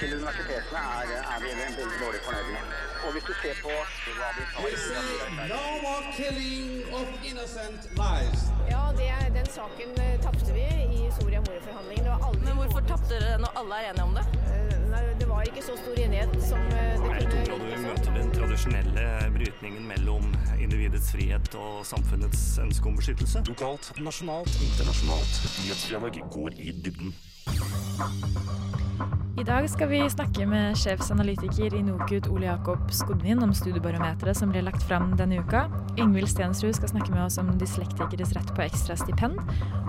til universitetene er, er vi veldig dårlig fornøyd med. Og hvis du ser på hva vi tar no more killing of innocent lives. Ja, det, den saken eh, tapte vi i Soria Moria-forhandlingene. Men hvorfor tapte dere når alle er enige om det? Eh, Nei, det var ikke så stor enighet som det kunne Jeg tror du møter den tradisjonelle brytningen mellom individets frihet og samfunnets ønske om beskyttelse. Lokalt, nasjonalt, internasjonalt. Nyhetsdialog går i dybden. I dag skal vi snakke med sjefsanalytiker i NOKUT Ole Jakob Skodvin om studiebarometeret som ble lagt fram denne uka. Yngvild Stensrud skal snakke med oss om dyslektikeres rett på ekstra stipend.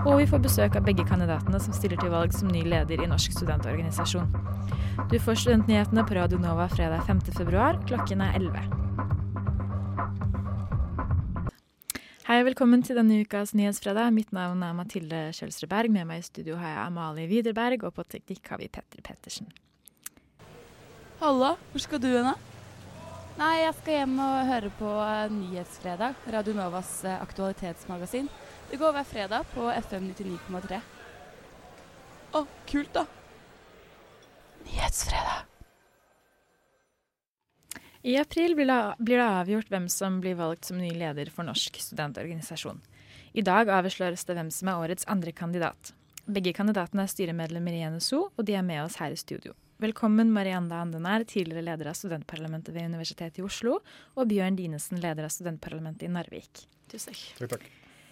Og vi får besøk av begge kandidatene som stiller til valg som ny leder i Norsk studentorganisasjon. Du får studentnyhetene på Radio Nova fredag 5. februar. Klokken er 11. Hei og velkommen til denne ukas Nyhetsfredag. Mitt navn er Mathilde Kjølsrud Berg. Med meg i studio har jeg Amalie Widerberg, og på teknikk har vi Petter Pettersen. Halla, hvor skal du hen? Nei, jeg skal hjem og høre på eh, Nyhetsfredag, Radio Novas eh, aktualitetsmagasin. Det går hver fredag på FM 99,3. Å, kult da. Nyhetsfredag. I april blir det, avgjort hvem som blir valgt som ny leder for Norsk studentorganisasjon. I dag avsløres det hvem som er årets andre kandidat. Begge kandidatene er styremedlemmer i NSO, og de er med oss her i studio. Velkommen Marianda Andenær, tidligere leder av studentparlamentet ved Universitetet i Oslo, og Bjørn Dinesen, leder av studentparlamentet i Narvik. Tusen takk. Takk, takk.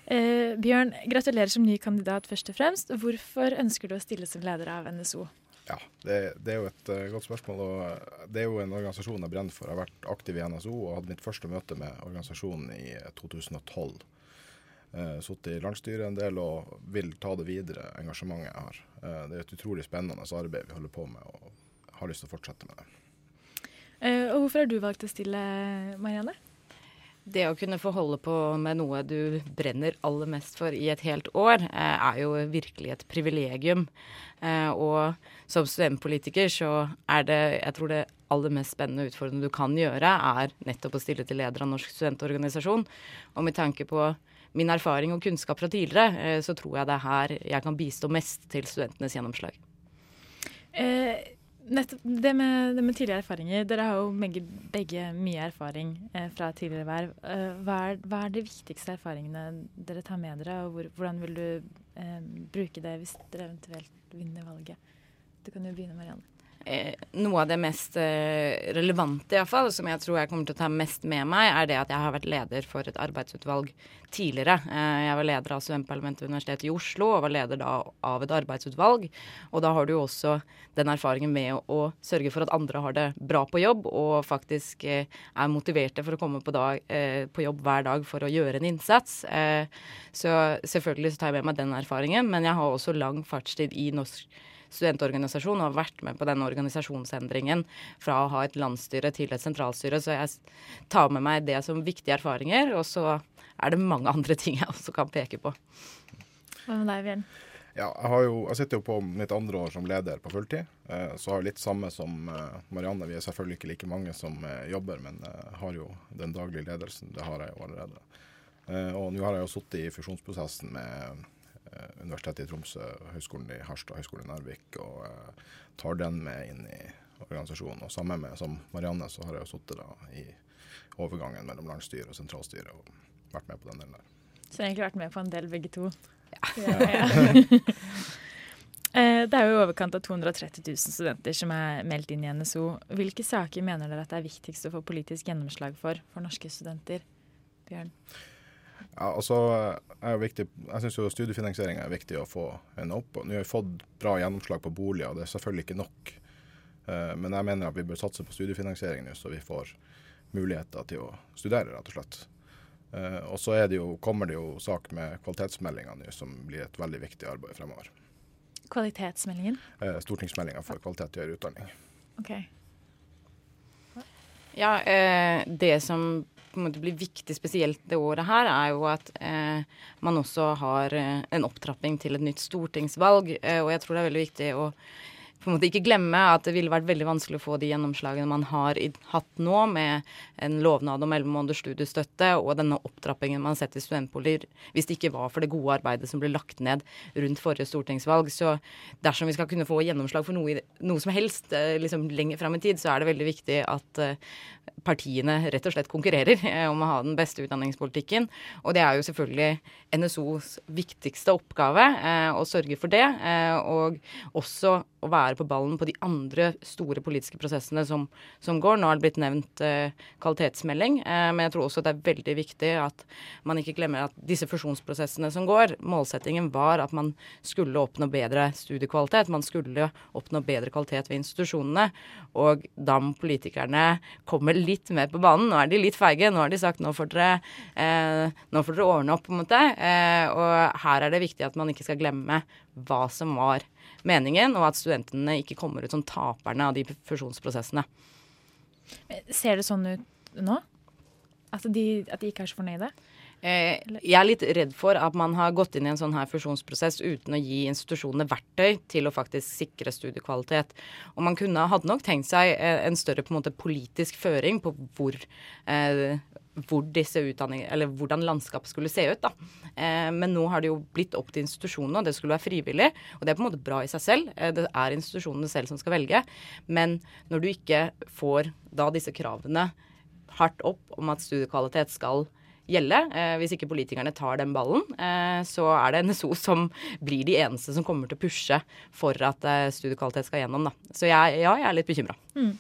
Eh, Bjørn, gratulerer som ny kandidat først og fremst. Hvorfor ønsker du å stille som leder av NSO? Ja, det, det er jo et uh, godt spørsmål. og eh, Det er jo en organisasjon jeg brenner for. Jeg har vært aktiv i NSO og hadde mitt første møte med organisasjonen i eh, 2012. Uh, Sittet i landsstyret en del og vil ta det videre, engasjementet jeg har. Uh, det er et utrolig spennende arbeid vi holder på med, og har lyst til å fortsette med det. Uh, og hvorfor har du valgt å stille, Marianne? Det å kunne få holde på med noe du brenner aller mest for i et helt år, eh, er jo virkelig et privilegium. Eh, og som studentpolitiker så er det, jeg tror det aller mest spennende og utfordrende du kan gjøre, er nettopp å stille til leder av Norsk studentorganisasjon. Og med tanke på min erfaring og kunnskap fra tidligere, eh, så tror jeg det er her jeg kan bistå mest til studentenes gjennomslag. Eh, nettopp det med, det med tidligere erfaringer. Dere har jo begge, begge mye erfaring eh, fra tidligere verv. Eh, hva, er, hva er de viktigste erfaringene dere tar med dere, og hvor, hvordan vil du eh, bruke det hvis dere eventuelt vinner valget? Du kan jo begynne, Marianne. Eh, noe av det mest eh, relevante, iallfall, som jeg tror jeg kommer til å ta mest med meg, er det at jeg har vært leder for et arbeidsutvalg tidligere. Eh, jeg var leder av studentparlamentet ved Universitetet i Oslo og var leder da av et arbeidsutvalg. Og da har du jo også den erfaringen med å, å sørge for at andre har det bra på jobb og faktisk er motiverte for å komme på, dag, på jobb hver dag for å gjøre en innsats. Så selvfølgelig så tar jeg med meg den erfaringen, men jeg har også lang fartstid i norsk studentorganisasjon og har vært med på denne organisasjonsendringen fra å ha et landsstyre til et sentralstyre. Så jeg tar med meg det som viktige erfaringer, og så er det mange andre ting jeg også kan peke på. Hva med deg, Bjørn? Ja, jeg, har jo, jeg sitter jo på mitt andre år som leder på fulltid. Eh, så har jeg litt samme som eh, Marianne. Vi er selvfølgelig ikke like mange som eh, jobber, men har jo den daglige ledelsen. Det har jeg jo allerede. Eh, og nå har jeg jo sittet i fusjonsprosessen med Universitetet i Tromsø, Høgskolen i Harstad, Høgskolen i Narvik, og eh, tar den med inn i organisasjonen. Og sammen med som Marianne, så har jeg jo sittet i overgangen mellom landsstyret og sentralstyret og vært med på den delen der. Så jeg har egentlig vært med på en del, begge to. Ja. ja. Det er jo i overkant av 230 000 studenter som er meldt inn i NSO. Hvilke saker mener dere at det er viktigst å få politisk gjennomslag for for norske studenter? Bjørn? Ja, altså, er jo viktig, jeg syns jo studiefinansiering er viktig å få henne opp. Nå har vi fått bra gjennomslag på boliger, og det er selvfølgelig ikke nok. Eh, Men jeg mener at vi bør satse på studiefinansiering nå, så vi får muligheter til å studere, rett og slett. Eh, Og så er det jo, kommer det jo sak med kvalitetsmeldinga nå, som blir et veldig viktig arbeid fremover. Kvalitetsmeldingen? Eh, Stortingsmeldinga for kvalitet i høyere utdanning. OK. Ja, eh, det som på en måte blir viktig spesielt det året her, er jo at eh, man også har eh, en opptrapping til et nytt stortingsvalg. Eh, og jeg tror det er veldig viktig å på en måte ikke glemme at det ville vært veldig vanskelig å få de gjennomslagene man har i, hatt nå, med en lovnad om elleve måneders studiestøtte og denne opptrappingen man har sett i studentboliger, hvis det ikke var for det gode arbeidet som ble lagt ned rundt forrige stortingsvalg. Så dersom vi skal kunne få gjennomslag for noe, noe som helst eh, liksom lenger fram i tid, så er det veldig viktig at uh, partiene rett og slett konkurrerer eh, om å ha den beste utdanningspolitikken. Og det er jo selvfølgelig NSOs viktigste oppgave eh, å sørge for det. Eh, og også å være på ballen på de andre store politiske prosessene som, som går. Nå har det blitt nevnt eh, kvalitetsmelding, eh, men jeg tror også det er veldig viktig at man ikke glemmer at disse fusjonsprosessene som går, målsettingen var at man skulle oppnå bedre studiekvalitet. Man skulle oppnå bedre kvalitet ved institusjonene. Og da må politikerne komme litt mer på banen. Nå er de litt feige. Nå har de sagt nå får dere, eh, nå får dere ordne opp, på en måte. Eh, og her er det viktig at man ikke skal glemme hva som var meningen, og at studentene ikke kommer ut som taperne av de fusjonsprosessene. Ser det sånn ut nå? At de, at de ikke er så fornøyde? Eh, jeg er litt redd for at man har gått inn i en sånn her fusjonsprosess uten å gi institusjonene verktøy til å faktisk sikre studiekvalitet. Og man kunne, hadde nok tenkt seg eh, en større på en måte, politisk føring på hvor, eh, hvor hvordan landskapet skulle se ut. Eh, men nå har det jo blitt opp til institusjonene, og det skulle være frivillig. Og det er på en måte bra i seg selv. Eh, det er institusjonene selv som skal velge. Men når du ikke får da disse kravene hardt opp om at studiekvalitet skal gjelde. Eh, hvis ikke politikerne tar den ballen, eh, så er det NSO som blir de eneste som kommer til å pushe for at eh, studiekvalitet skal gjennom. Da. Så jeg, ja, jeg er litt bekymra. Mm.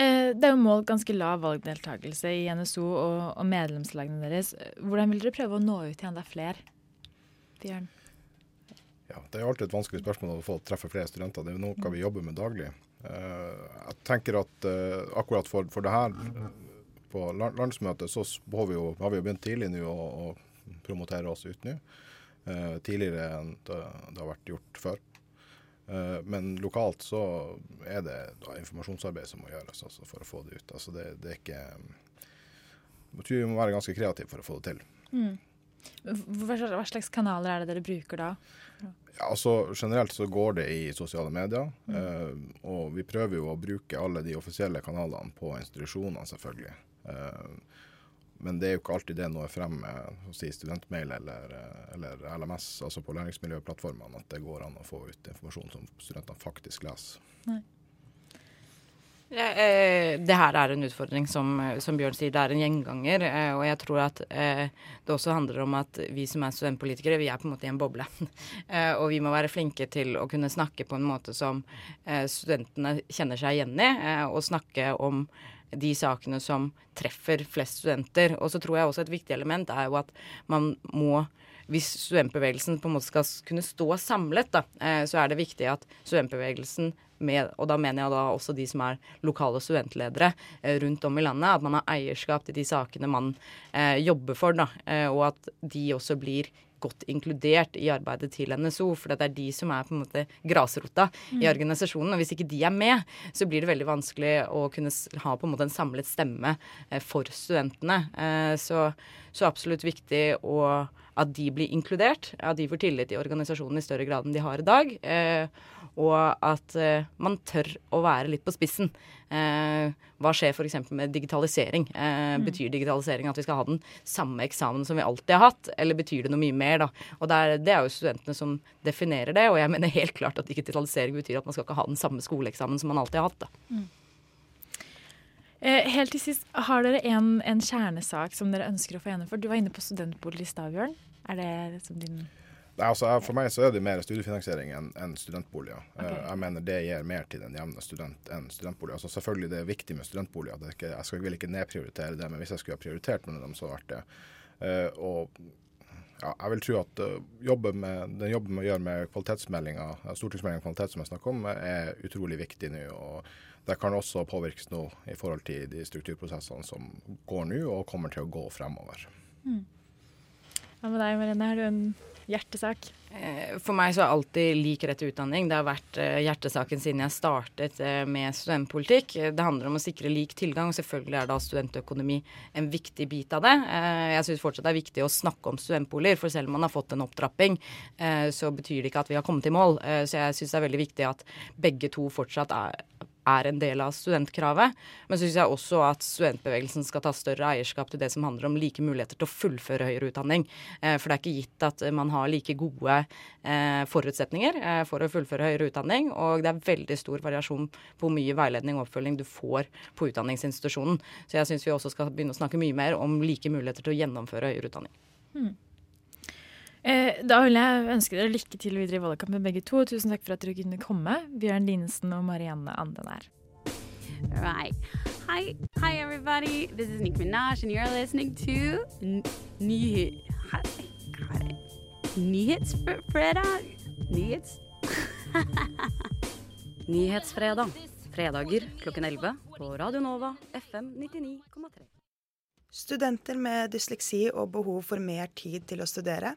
Eh, det er jo målt ganske lav valgdeltakelse i NSO og, og, medlemslagene deres. Hvordan vil dere prøve å nå ut til enda flere? Bjørn? Ja, Det er alltid et vanskelig spørsmål å få treffe flere studenter. Det er noe vi jobber med daglig. Eh, jeg tenker at eh, akkurat for, for det her på landsmøtet så har vi jo, har vi jo begynt tidlig nå å, å, promotere oss ut nå. tidligere enn det, det har vært gjort før. Eh, men lokalt så er det informasjonsarbeid som må gjøres altså, for å få det ut. Altså det, det, er ikke tror vi må være ganske kreative for å få det til. Mm. Hva slags kanaler er det dere bruker da? Ja, altså Generelt så går det i sosiale medier. Mm. Eh, og vi prøver jo å bruke alle de offisielle kanalene på institusjonene, selvfølgelig. Eh, men det er jo ikke alltid det når frem med si, studentmail eller, eller, LMS, altså på læringsmiljøplattformene, at det går an å få ut informasjon som studentene faktisk leser. Nei. Ja, eh, det her er en utfordring, som, som, Bjørn sier. Det er en gjenganger. Eh, og jeg tror at eh, det også handler om at vi som er studentpolitikere, vi er på en måte i en boble. Eh, og vi må være flinke til å kunne snakke på en måte som eh, studentene kjenner seg igjen i, eh, og snakke om de sakene som treffer flest studenter. Og så tror jeg også et viktig element er jo at man må hvis studentbevegelsen på en måte skal kunne stå samlet, da, eh, så er det viktig at studentbevegelsen med, og da mener jeg da også de som er lokale studentledere eh, rundt om i landet, at man har eierskap til de sakene man eh, jobber for, da, og at de også blir godt inkludert i arbeidet til NSO. For det er de som er på en måte grasrota mm. i organisasjonen. Og hvis ikke de er med, så blir det veldig vanskelig å kunne ha på en måte en samlet stemme eh, for studentene. Eh, så, så absolutt viktig å, at de blir inkludert, at de får tillit i organisasjonen i større grad enn de har i dag. Eh, og at man tør å være litt på spissen. Eh, hva skjer f.eks. med digitalisering? Eh, mm. Betyr digitalisering at vi skal ha den samme eksamen som vi alltid har hatt, eller betyr det noe mye mer, da? Og det er, det er jo studentene som definerer det, og jeg mener helt klart at digitalisering betyr at man skal ikke ha den samme skoleeksamen som man alltid har hatt. da. Mm. Eh, helt til sist, Har dere en, en, kjernesak som dere ønsker å få gjennomført? Du var inne på studentbolig i stad, Bjørn. Er det liksom din Altså, for meg så er det mer studiefinansiering enn en studentboliger. Eh, okay. Jeg mener det gir mer til den jevne student enn studentboliger. Altså, selvfølgelig det er viktig med studentboliger. Ikke, jeg skal, vil ikke nedprioritere det, men hvis jeg skulle ha prioritert noen av dem, så ble det det. Uh, og ja, jeg vil tro at uh, jobben med, den jobben vi gjør med kvalitetsmeldinga, stortingsmeldinga kvalitet som jeg snakker om, er utrolig viktig nå. og Det kan også påvirkes nå i forhold til de strukturprosessene som går nå og kommer til å gå fremover. Mm. Hva med deg, Marene? Har du en hjertesak? Eh, for meg så har alltid lik rett til utdanning. Det har vært uh, hjertesaken siden jeg startet uh, med studentpolitikk. Det handler om å sikre lik tilgang, og selvfølgelig er da studentøkonomi en viktig bit av det. Jeg syns fortsatt det er viktig å snakke om studentboliger, for selv om man har fått en opptrapping, så betyr det ikke at vi har kommet i mål. så jeg syns det er veldig viktig at begge to fortsatt er er en del av studentkravet. Men så syns jeg også at studentbevegelsen skal ta større eierskap til det som handler om like muligheter til å fullføre høyere utdanning. Eh, for det er ikke gitt at man har like gode eh, forutsetninger eh, for å fullføre høyere utdanning. Og det er veldig stor variasjon på hvor mye veiledning og oppfølging du får på utdanningsinstitusjonen. Så jeg syns vi også skal begynne å snakke mye mer om like muligheter til å gjennomføre høyere utdanning. Hmm. Eh, da vil jeg ønske dere lykke til videre i valgkampen begge to. Tusen takk for at dere kunne komme, Bjørn Linesen og Marianne Andenær. Right. Hi, hi everybody. This is Nick Minaj, and you're listening to Nyhet... Nyhetsfredag? Nyhets... Nyhetsfredag. Fredager klokken 11 på Radio Nova FM 99,3. Studenter med dysleksi og behov for mer tid til å studere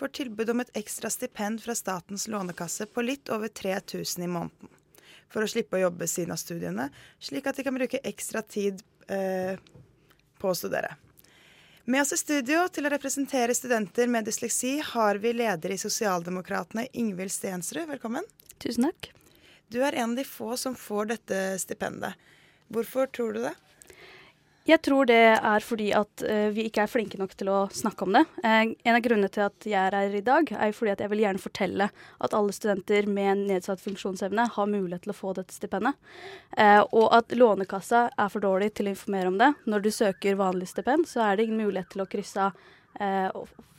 får tilbud om et ekstra stipend fra Statens lånekasse på litt over 3000 i måneden. For å slippe å jobbe siden av studiene, slik at de kan bruke ekstra tid eh, på å studere. Med oss i studio til å representere studenter med dysleksi har vi leder i Sosialdemokratene, Ingvild Stensrud. Velkommen. Tusen takk. Du er en av de få som får dette stipendet. Hvorfor tror du det? Jeg tror det er fordi at uh, vi ikke er flinke nok til å snakke om det. Uh, en av grunnene til at jeg er her i dag, er fordi at jeg vil gjerne fortelle at alle studenter med nedsatt funksjonsevne har mulighet til å få dette stipendet. Uh, og at Lånekassa er for dårlig til å informere om det. Når du søker vanlig stipend, så er det ingen mulighet til å krysse av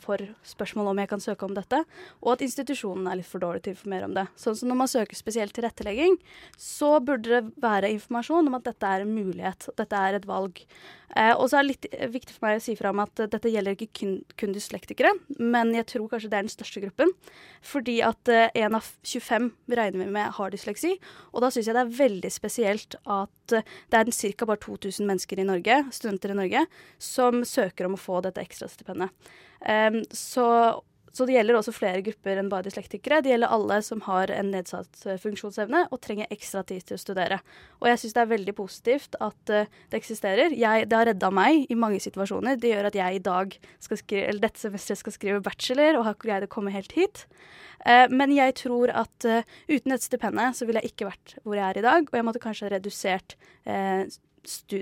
for spørsmål om jeg kan søke om dette, og at institusjonen er litt for dårlig til å informere om det. Sånn som når man søker spesielt tilrettelegging, så burde det være informasjon om at dette er en mulighet, dette er et valg. Eh, og så er det litt viktig for meg å si fra om at dette gjelder ikke kun, kun dyslektikere, men jeg tror kanskje det er den største gruppen. Fordi at eh, en av 25 regner vi med har dysleksi, og da syns jeg det er veldig spesielt at eh, det er ca. bare 2000 mennesker i Norge, studenter i Norge, som søker om å få dette ekstrastipendet. Eh, så, så, det gjelder også flere grupper enn bare dyslektikere. Det gjelder alle som har en nedsatt uh, funksjonsevne og trenger ekstra tid til å studere. Og jeg syns det er veldig positivt at uh, det eksisterer. Jeg, det har redda meg i mange situasjoner. Det gjør at jeg i dag skrive, eller dette semesteret skal skrive bachelor og har ikke greid å komme helt hit. Uh, men jeg tror at uten dette stipendet så ville jeg ikke vært hvor jeg er i dag, og jeg måtte kanskje ha redusert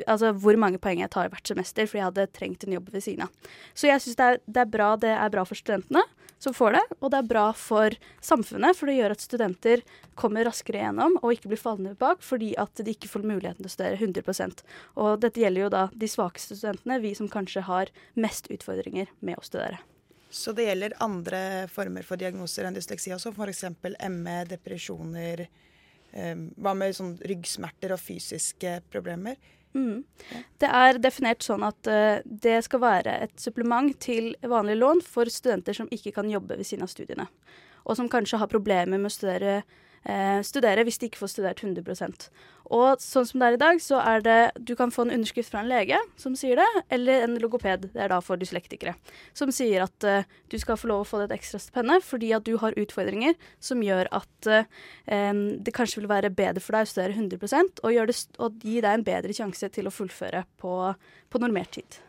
altså hvor mange poeng jeg tar hvert semester, fordi jeg hadde trengt en jobb ved siden av. Så jeg syns det, det, er bra det er bra for studentene som får det, og det er bra for samfunnet, for det gjør at studenter kommer raskere gjennom og ikke blir fallende bak fordi at de ikke får muligheten til å studere 100% Og dette gjelder jo da de svakeste studentene, vi som kanskje har mest utfordringer med å studere. Så det gjelder andre former for diagnoser enn dysleksi også, f.eks. ME, depresjoner, hva med sånn ryggsmerter og fysiske problemer? Mm. Det er definert sånn at uh, det skal være et supplement til vanlig lån for studenter som ikke kan jobbe ved siden av studiene, og som kanskje har problemer med å studere eh, studere hvis de ikke får studert 100% Og sånn som det er i dag, så er det Du kan få en underskrift fra en lege som sier det, eller en logoped, det er da for dyslektikere, som sier at eh, du skal få lov å få det ekstra stipendet fordi at du har utfordringer som gjør at eh, det kanskje vil være bedre for deg å studere 100 og, det, og gi deg en bedre sjanse til å fullføre på, på normert tid.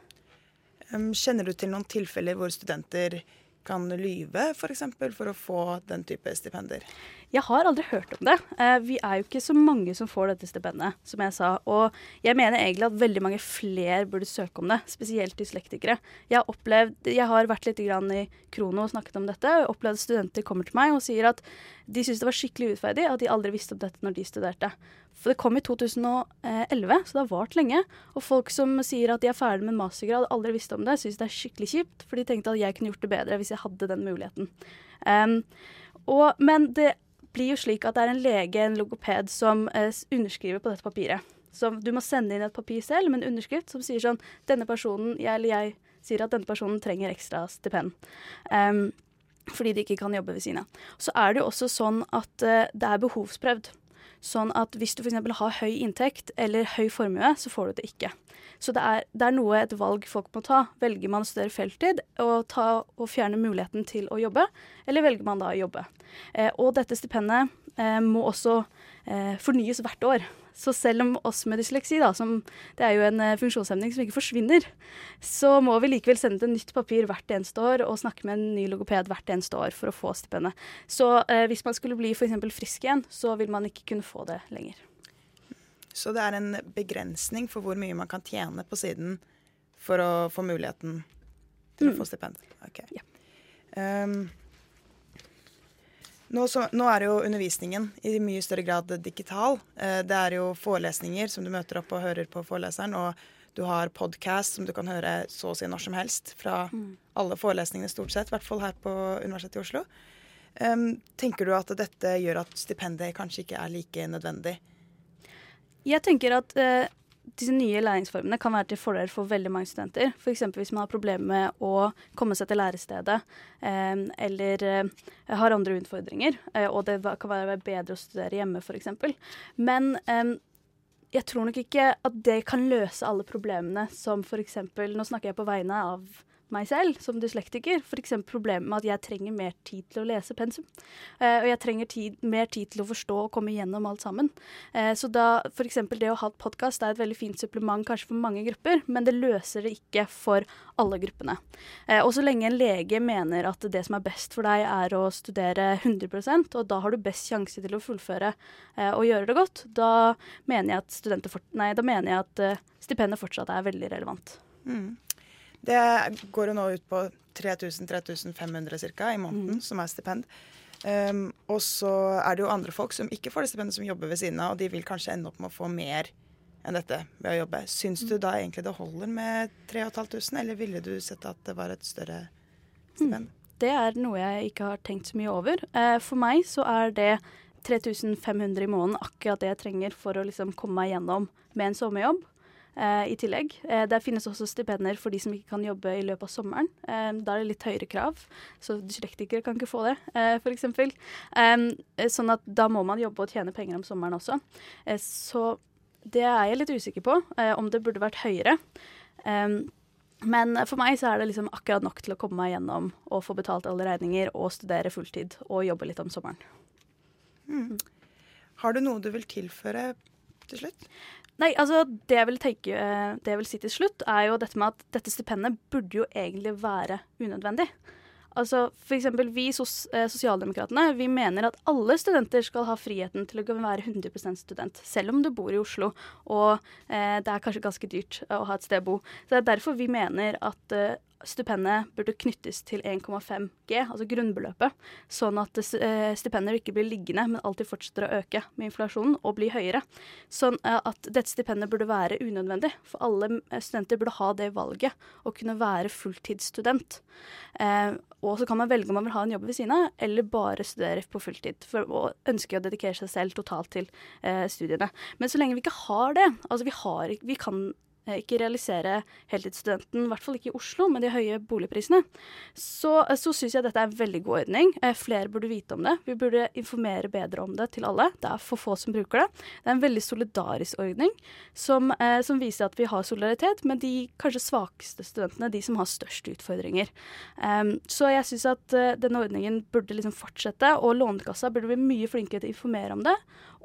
Kjenner du til noen tilfeller hvor studenter kan lyve f.eks. For, for å få den type stipender? Jeg har aldri hørt om det. Eh, vi er jo ikke så mange som får dette stipendet, som jeg sa. Og jeg mener egentlig at veldig mange flere burde søke om det, spesielt dyslektikere. Jeg har, opplevd, jeg har vært litt i Krono og snakket om dette, og opplevd at studenter kommer til meg og sier at de syns det var skikkelig urettferdig at de aldri visste om dette når de studerte. For det kom i 2011, så det har vart lenge. Og folk som sier at de er ferdig med en mastergrad og aldri visste om det, syns det er skikkelig kjipt, for de tenkte at jeg kunne gjort det bedre hvis jeg hadde den muligheten. Um, og, men det blir jo slik at det er en lege, en logoped, som eh, underskriver på dette papiret. Så du må sende inn et papir selv med en underskrift som sier sånn Denne personen, jeg eller jeg sier at denne personen trenger ekstra stipend. Um, fordi de ikke kan jobbe ved siden av. Så er det jo også sånn at uh, det er behovsprøvd. Sånn at hvis du f.eks. har høy inntekt eller høy formue, så får du det ikke. Så det er, det er noe et valg folk må ta. Velger man å studere feltid og, ta, og fjerne muligheten til å jobbe, eller velger man da å jobbe? Eh, og dette stipendet eh, må også eh, fornyes hvert år. Så selv om oss med dysleksi, da, som det er jo en eh, funksjonshemning som ikke forsvinner, så må vi likevel sende ut et nytt papir hvert eneste år og snakke med en ny logoped hvert eneste år for å få stipendet. Så eh, hvis man skulle bli f.eks. frisk igjen, så vil man ikke kunne få det lenger. Så det er en begrensning for hvor mye man kan tjene på siden for å få muligheten til å Mm. få stipend? Ok. Um, nå, så, nå er jo undervisningen i mye større grad digital. Eh, det er jo forelesninger som du møter opp og hører på foreleseren, og du har podkast som du kan høre så å si når som helst fra Mm. alle forelesningene stort sett, i hvert fall her på Universitetet i Oslo. Um, tenker du at dette gjør at stipendet kanskje ikke er like nødvendig? Jeg tenker at eh, disse nye læringsformene kan være til fordel for veldig mange studenter. F.eks. hvis man har problemer med å komme seg til lærestedet, eh, eller eh, har andre utfordringer, eh, og det kan være bedre å studere hjemme f.eks. Men eh, jeg tror nok ikke at det kan løse alle problemene som f.eks. Nå snakker jeg på vegne av meg selv som dyslektiker. F.eks. problemet med at jeg trenger mer tid til å lese pensum. Eh, og jeg trenger tid, mer tid til å forstå og komme igjennom alt sammen. Eh, så da f.eks. det å ha et podkast er et veldig fint supplement kanskje for mange grupper, men det løser det ikke for alle gruppene. Eh, og så lenge en lege mener at det som er best for deg er å studere 100% og da har du best sjanse til å fullføre og gjøre det godt, da mener jeg at, nei, da mener jeg at stipendet fortsatt er veldig relevant. Mm. Det går jo nå ut på 3000-3500 ca. i måneden, som er stipend. Um, og så er det jo andre folk som ikke får det stipendet, som jobber ved siden av, og de vil kanskje ende opp med å få mer enn dette ved å jobbe. Syns du da egentlig det holder med 3500, eller ville du sett at det var et større stipend? Det er noe jeg ikke har tenkt så mye over. Eh, for meg så er det 3500 i måneden akkurat det jeg trenger for å liksom komme meg gjennom med en sommerjobb. Eh, I tillegg. Eh, det finnes også stipender for de som ikke kan jobbe i løpet av sommeren. Eh, da er det litt høyere krav, så dyslektikere kan ikke få det, f.eks. Sånn at da må man jobbe og tjene penger om sommeren også. Så det er jeg litt usikker på, om det burde vært høyere. Men for meg så er det liksom akkurat nok til å komme meg gjennom og få betalt alle regninger og studere fulltid og jobbe litt om sommeren. Mm. Har du noe du vil tilføre til slutt? Nei, altså det jeg vil tenke, eh, det jeg vil si til slutt, er jo dette med at dette stipendet burde jo egentlig være unødvendig. Altså eksempel vi sos eh, sosialdemokratene, vi mener at alle studenter skal ha friheten til å være 100% student, selv om du bor i Oslo og eh, det er kanskje ganske dyrt å ha et sted å bo. Så det er derfor vi mener at eh, stipendet burde knyttes til 1,5 G, altså grunnbeløpet, sånn at stipender ikke blir liggende, men alltid fortsetter å øke med inflasjonen og bli høyere. Sånn eh, at dette stipendet burde være unødvendig, for alle eh, studenter burde ha det valget å kunne være fulltidsstudent. Eh, og så kan man velge om man vil ha en jobb ved siden av, eller bare studere på fulltid. For å ønske å dedikere seg selv totalt til eh, studiene. Men så lenge vi ikke har det, altså vi, har, vi kan eh, ikke realisere heltidsstudenten, i hvert fall ikke i Oslo med de høye boligprisene, så, så syns jeg dette er en veldig god ordning. Eh, flere burde vite om det. Vi burde informere bedre om det til alle. Det er for få som bruker det. Det er en veldig solidarisk ordning som, eh, som viser at vi har solidaritet med de kanskje svakeste studentene, de som har størst utfordringer. Så jeg syns at eh, denne ordningen burde liksom fortsette, og Lånekassa burde bli mye flinkere til å informere om det.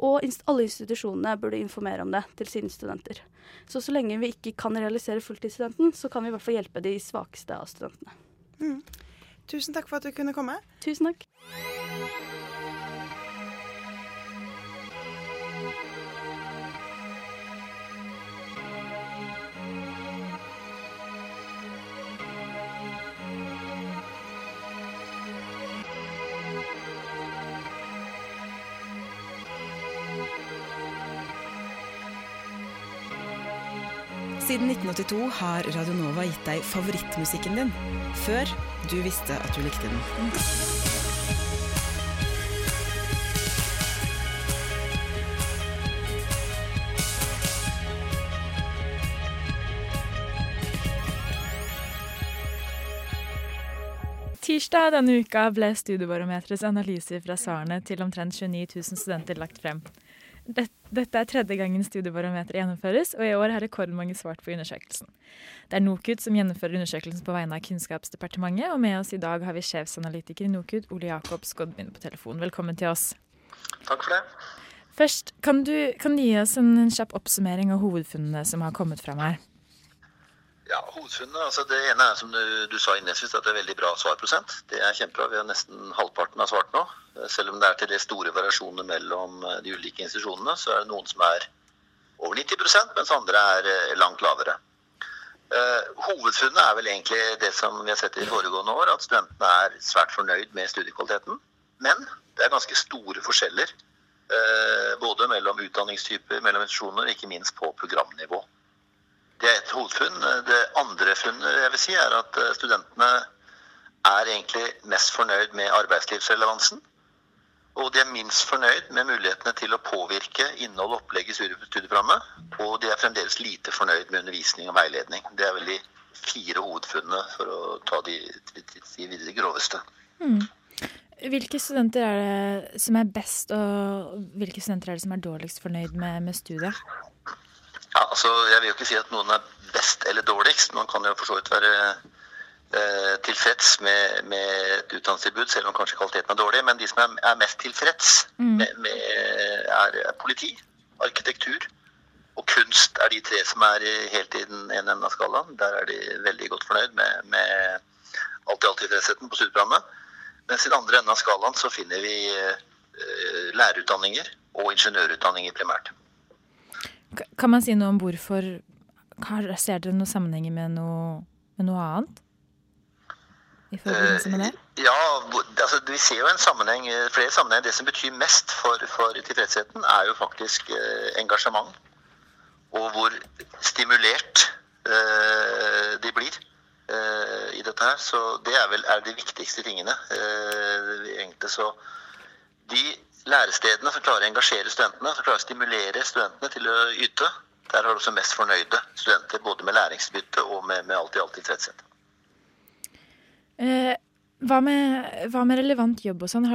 Og alle institusjonene burde informere om det til sine studenter. Så så lenge vi ikke kan realisere fulltidsstudenten, så kan vi i hvert fall hjelpe de svakeste av studentene. Mm. Tusen takk for at du kunne komme. Tusen takk. 1982 har Radionova gitt deg favorittmusikken din, før du visste at du likte den. Tirsdag denne uka ble Studiebarometerets analyser fra svarene til omtrent 29 000 studenter lagt frem. Det, dette er tredje gangen Studiebarometeret gjennomføres, og i år har rekordmange svart på undersøkelsen. Det er NOKUT som gjennomfører undersøkelsen på vegne av Kunnskapsdepartementet, og med oss i dag har vi sjefsanalytiker i NOKUT, Ole Jakob Skodmin, på telefon. Velkommen til oss. Takk for det. Først, kan du, kan du gi oss en, en kjapp oppsummering av hovedfunnene som har kommet fram her? Ja, hovedfunnene, altså Det ene er som du, du sa innledningsvis, at det er veldig bra svarprosent. Det er kjempebra. Vi har nesten halvparten av svart nå. Selv om det er til det store variasjoner mellom eh, de ulike institusjonene, så er det noen som er over 90 mens andre er eh, langt lavere. Uh, hovedfunnet er vel egentlig det som vi har sett i foregående år, at studentene er svært fornøyd med studiekvaliteten. Men det er ganske store forskjeller uh, både mellom utdanningstyper, mellom institusjoner, ikke minst på programnivå. Det er et hovedfunn. Det andre funnet jeg vil si er at eh, studentene er egentlig mest fornøyd med arbeidslivsrelevansen. Og de er minst fornøyd med mulighetene til å påvirke innhold og opplegg i studieprogrammet. Og de er fremdeles lite fornøyd med undervisning og veiledning. Det er vel de fire hovedfunnene, for å ta de, de, de, de groveste. Mm. Hvilke studenter er det som er best, og hvilke studenter er det som er dårligst fornøyd med, med studiet? Ja, altså, Jeg vil jo ikke si at noen er best eller dårligst. Man kan jo for så vidt være eh, tilfreds med, med, et utdannelsestilbud, selv om kanskje kvaliteten er dårlig. Men de som er, er mest tilfreds mm. med, med er, er, politi, arkitektur og kunst er de tre som er helt i den ene enden av skalaen. Der er de veldig godt fornøyd med, med alt-i-alt-tilfredsheten på studieprogrammet. Mens i den andre enden av skalaen så finner vi eh, lærerutdanninger og ingeniørutdanninger primært. Kan man si noe om hvorfor Ser dere noen sammenhenger med noe, med noe annet? I forbindelse med det? Eh, ja, altså, vi ser jo en sammenheng, eh, flere sammenhenger. Det som betyr mest for, for tilfredsheten, er jo faktisk eh, engasjement. Og hvor stimulert eh, de blir eh, i dette her. Så det er vel er de viktigste tingene. Eh, egentlig så de lærestedene som klarer å engasjere studentene, som klarer å stimulere studentene til å yte, der har du også mest fornøyde studenter, både med læringsbytte og med, med alt i alt tilfredshet. Eh, hva, med, hva, med, relevant jobb og sånn?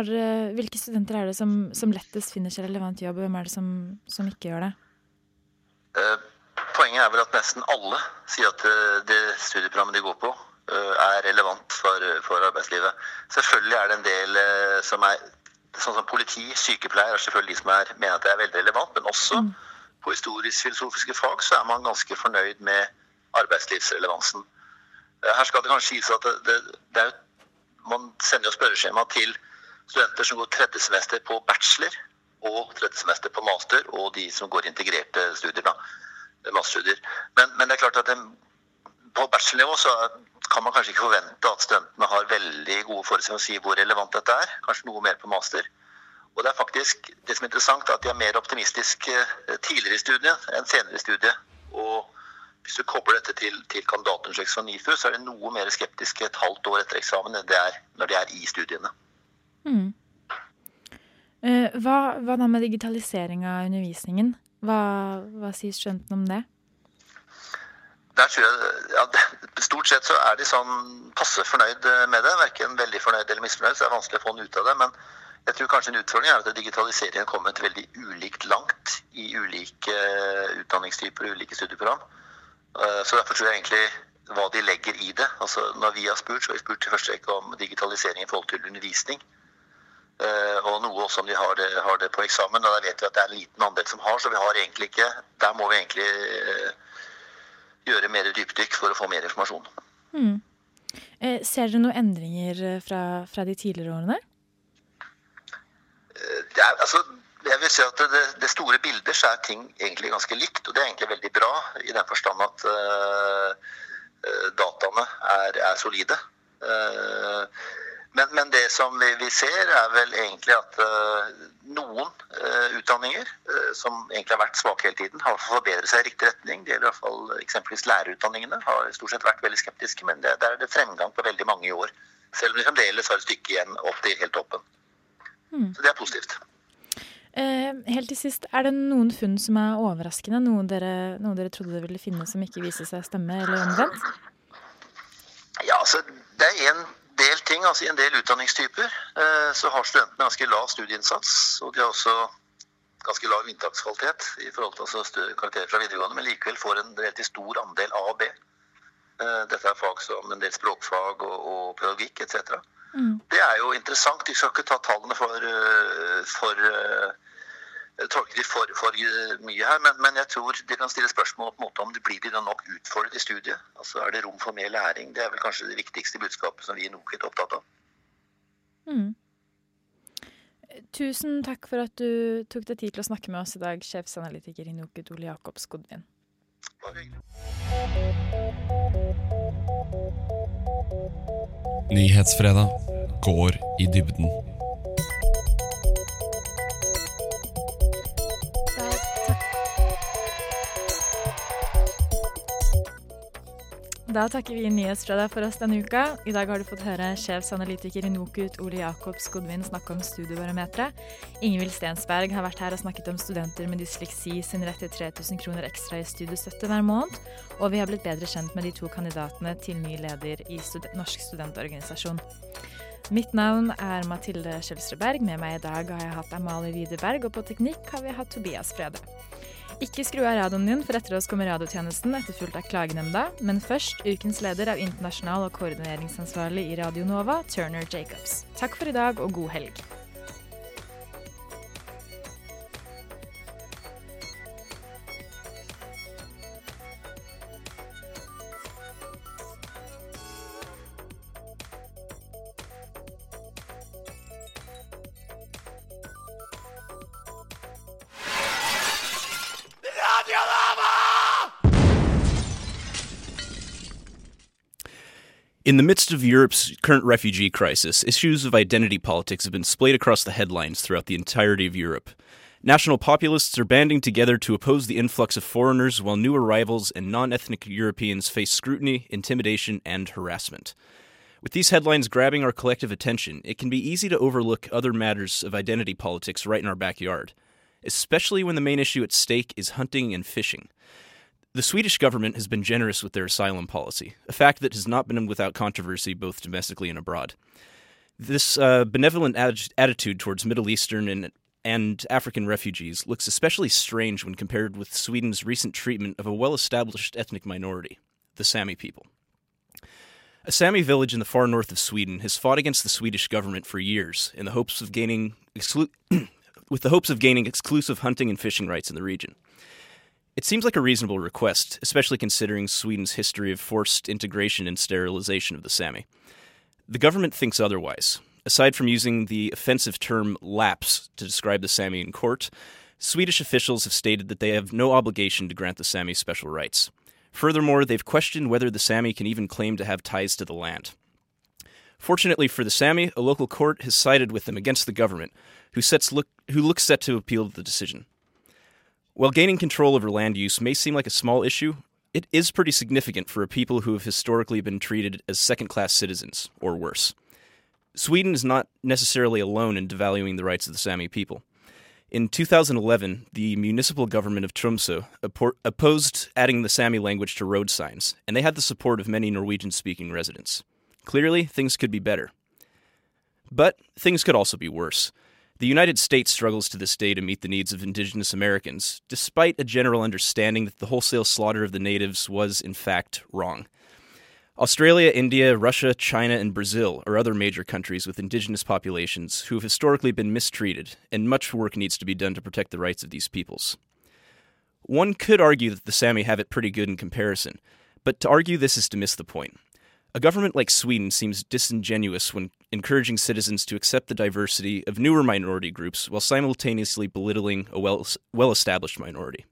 Hvilke studenter er det som, som, lettest finner seg relevant jobb, og hvem er det som, som ikke gjør det? Eh, poenget er vel at nesten alle sier at eh, det studieprogrammet de går på, eh, er relevant for, for arbeidslivet. Selvfølgelig er det en del eh, som er sånn som politi, sykepleier er selvfølgelig de som er, mener at det er veldig relevant. Men også mm. på historisk-filosofiske fag så er man ganske fornøyd med arbeidslivsrelevansen. Eh, her skal det kanskje sies at det, det, det er, man sender jo spørreskjema til studenter som går tredje semester på bachelor og tredje semester på master, og de som går integrerte studier. da, masterstudier. Men, men det er klart at det, på bachelornivå så kan man kanskje ikke forvente at studentene har veldig gode forutsetninger å si hvor relevant dette er. Kanskje noe mer på master. Og det er faktisk det som er interessant, at de er mer optimistiske eh, tidligere i studiet enn senere i studiet. Og hvis du kobler dette til, til kandidatundersøkelsen fra NIFU, så er det noe mer skeptiske et halvt år etter eksamen enn det er når de er i studiene. Mm. Uh, hva, hva, da med digitalisering av undervisningen? Hva, hva sier studentene om det? Der tror jeg, ja, Stort sett så er de sånn passe fornøyd med det. Verken veldig fornøyd eller misfornøyd, så det er vanskelig å få den ut av det. Men jeg tror kanskje en utfordring er at digitaliseringen er kommet veldig ulikt langt i ulike utdanningstyper og ulike studieprogram. Eh, så derfor tror jeg egentlig hva de legger i det. Altså Når vi har spurt, så har vi spurt til første rekke om digitalisering i forhold til undervisning. Eh, og noe også om de har det, har det på eksamen. Og der vet vi at det er en liten andel som har, så vi har egentlig ikke Der må vi egentlig eh, gjøre mer dypdykk for å få mer informasjon. Mm. Eh, ser dere noen endringer eh, fra, fra de tidligere årene? Eh, det er, altså, jeg vil si at det, det, store bildet så er ting egentlig ganske likt, og det er egentlig veldig bra i den forstand at uh, dataene er, er solide. Uh, men, men, det som vi, vi, ser, er vel egentlig at uh, noen uh, utdanninger uh, som egentlig har vært svake hele tiden, har forbedret seg i riktig retning. Det gjelder i hvert fall eksempelvis lærerutdanningene. Har stort sett vært veldig skeptiske, men det, der er det fremgang på veldig mange i år. Selv om de fremdeles har et stykke igjen opp til helt toppen. Mm. Så det er positivt. Eh, helt til sist, Er det noen funn som er overraskende? Noe dere, noe dere trodde dere ville finne som ikke viser seg å stemme, eller omvendt? Ja, altså, det er en del ting, altså I en del utdanningstyper eh, så har studentene ganske lav studieinnsats. Og de har også ganske lav inntakskvalitet i forhold til altså karakterer fra videregående, men likevel får en relativt stor andel A og B. Eh, Dette er fag som en del språkfag og, og pedagogikk etc. Det er jo interessant. Vi skal ikke ta tallene for, eh, for tolke for, for eh, mye her, men, men jeg tror de kan stille spørsmål på en måte om det blir de da nok utfordret i studiet. Altså Er det rom for mer læring? Det er vel kanskje det viktigste budskapet som vi i NOKUT er opptatt av. Mm. Tusen takk for at du tok deg tid til å snakke med oss i dag, sjefsanalytiker i NOKUT, Ole Jakob Skodvin. Nyhetsfredag går i dybden. Da takker vi Nyhetsfredag for oss denne uka. I dag har du fått høre sjefsanalytiker i NOKUT Ole Jakob Skodvin snakke om studiebarometeret. Ingvild Stensberg har vært her og snakket om studenter med dysleksi sin rett til 3000 kroner ekstra i studiestøtte hver måned. Og vi har blitt bedre kjent med de to kandidatene til ny leder i stud Norsk studentorganisasjon. Mitt navn er Mathilde Kjølsrud Berg. Med meg i dag har jeg hatt Amalie Widerberg, og på teknikk har vi hatt Tobias Frede. Ikke skru av radioen din, for etter oss kommer radiotjenesten etterfulgt av Klagenemnda. Men først ukens leder av internasjonal og koordineringsansvarlig i Radio Nova, Turner Jacobs. Takk for i dag og god helg. In the midst of Europe's current refugee crisis, issues of identity politics have been splayed across the headlines throughout the entirety of Europe. National populists are banding together to oppose the influx of foreigners, while new arrivals and non ethnic Europeans face scrutiny, intimidation, and harassment. With these headlines grabbing our collective attention, it can be easy to overlook other matters of identity politics right in our backyard, especially when the main issue at stake is hunting and fishing. The Swedish government has been generous with their asylum policy, a fact that has not been without controversy both domestically and abroad. This uh, benevolent atti- attitude towards Middle Eastern and, and African refugees looks especially strange when compared with Sweden's recent treatment of a well established ethnic minority, the Sami people. A Sami village in the far north of Sweden has fought against the Swedish government for years in the hopes of gaining exclu- with the hopes of gaining exclusive hunting and fishing rights in the region. It seems like a reasonable request, especially considering Sweden's history of forced integration and sterilization of the Sami. The government thinks otherwise. Aside from using the offensive term lapse to describe the Sami in court, Swedish officials have stated that they have no obligation to grant the Sami special rights. Furthermore, they've questioned whether the Sami can even claim to have ties to the land. Fortunately for the Sami, a local court has sided with them against the government, who, sets look, who looks set to appeal the decision. While gaining control over land use may seem like a small issue, it is pretty significant for a people who have historically been treated as second class citizens, or worse. Sweden is not necessarily alone in devaluing the rights of the Sami people. In 2011, the municipal government of Tromsø opposed adding the Sami language to road signs, and they had the support of many Norwegian speaking residents. Clearly, things could be better. But things could also be worse. The United States struggles to this day to meet the needs of indigenous Americans, despite a general understanding that the wholesale slaughter of the natives was, in fact, wrong. Australia, India, Russia, China, and Brazil are other major countries with indigenous populations who have historically been mistreated, and much work needs to be done to protect the rights of these peoples. One could argue that the Sami have it pretty good in comparison, but to argue this is to miss the point. A government like Sweden seems disingenuous when encouraging citizens to accept the diversity of newer minority groups while simultaneously belittling a well established minority.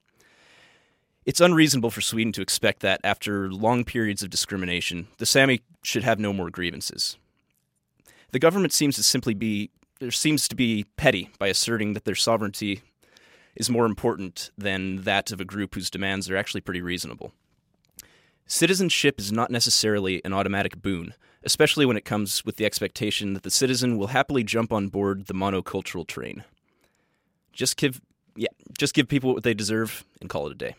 It's unreasonable for Sweden to expect that, after long periods of discrimination, the Sami should have no more grievances. The government seems to simply be there seems to be petty by asserting that their sovereignty is more important than that of a group whose demands are actually pretty reasonable. Citizenship is not necessarily an automatic boon, especially when it comes with the expectation that the citizen will happily jump on board the monocultural train. Just give yeah, just give people what they deserve and call it a day.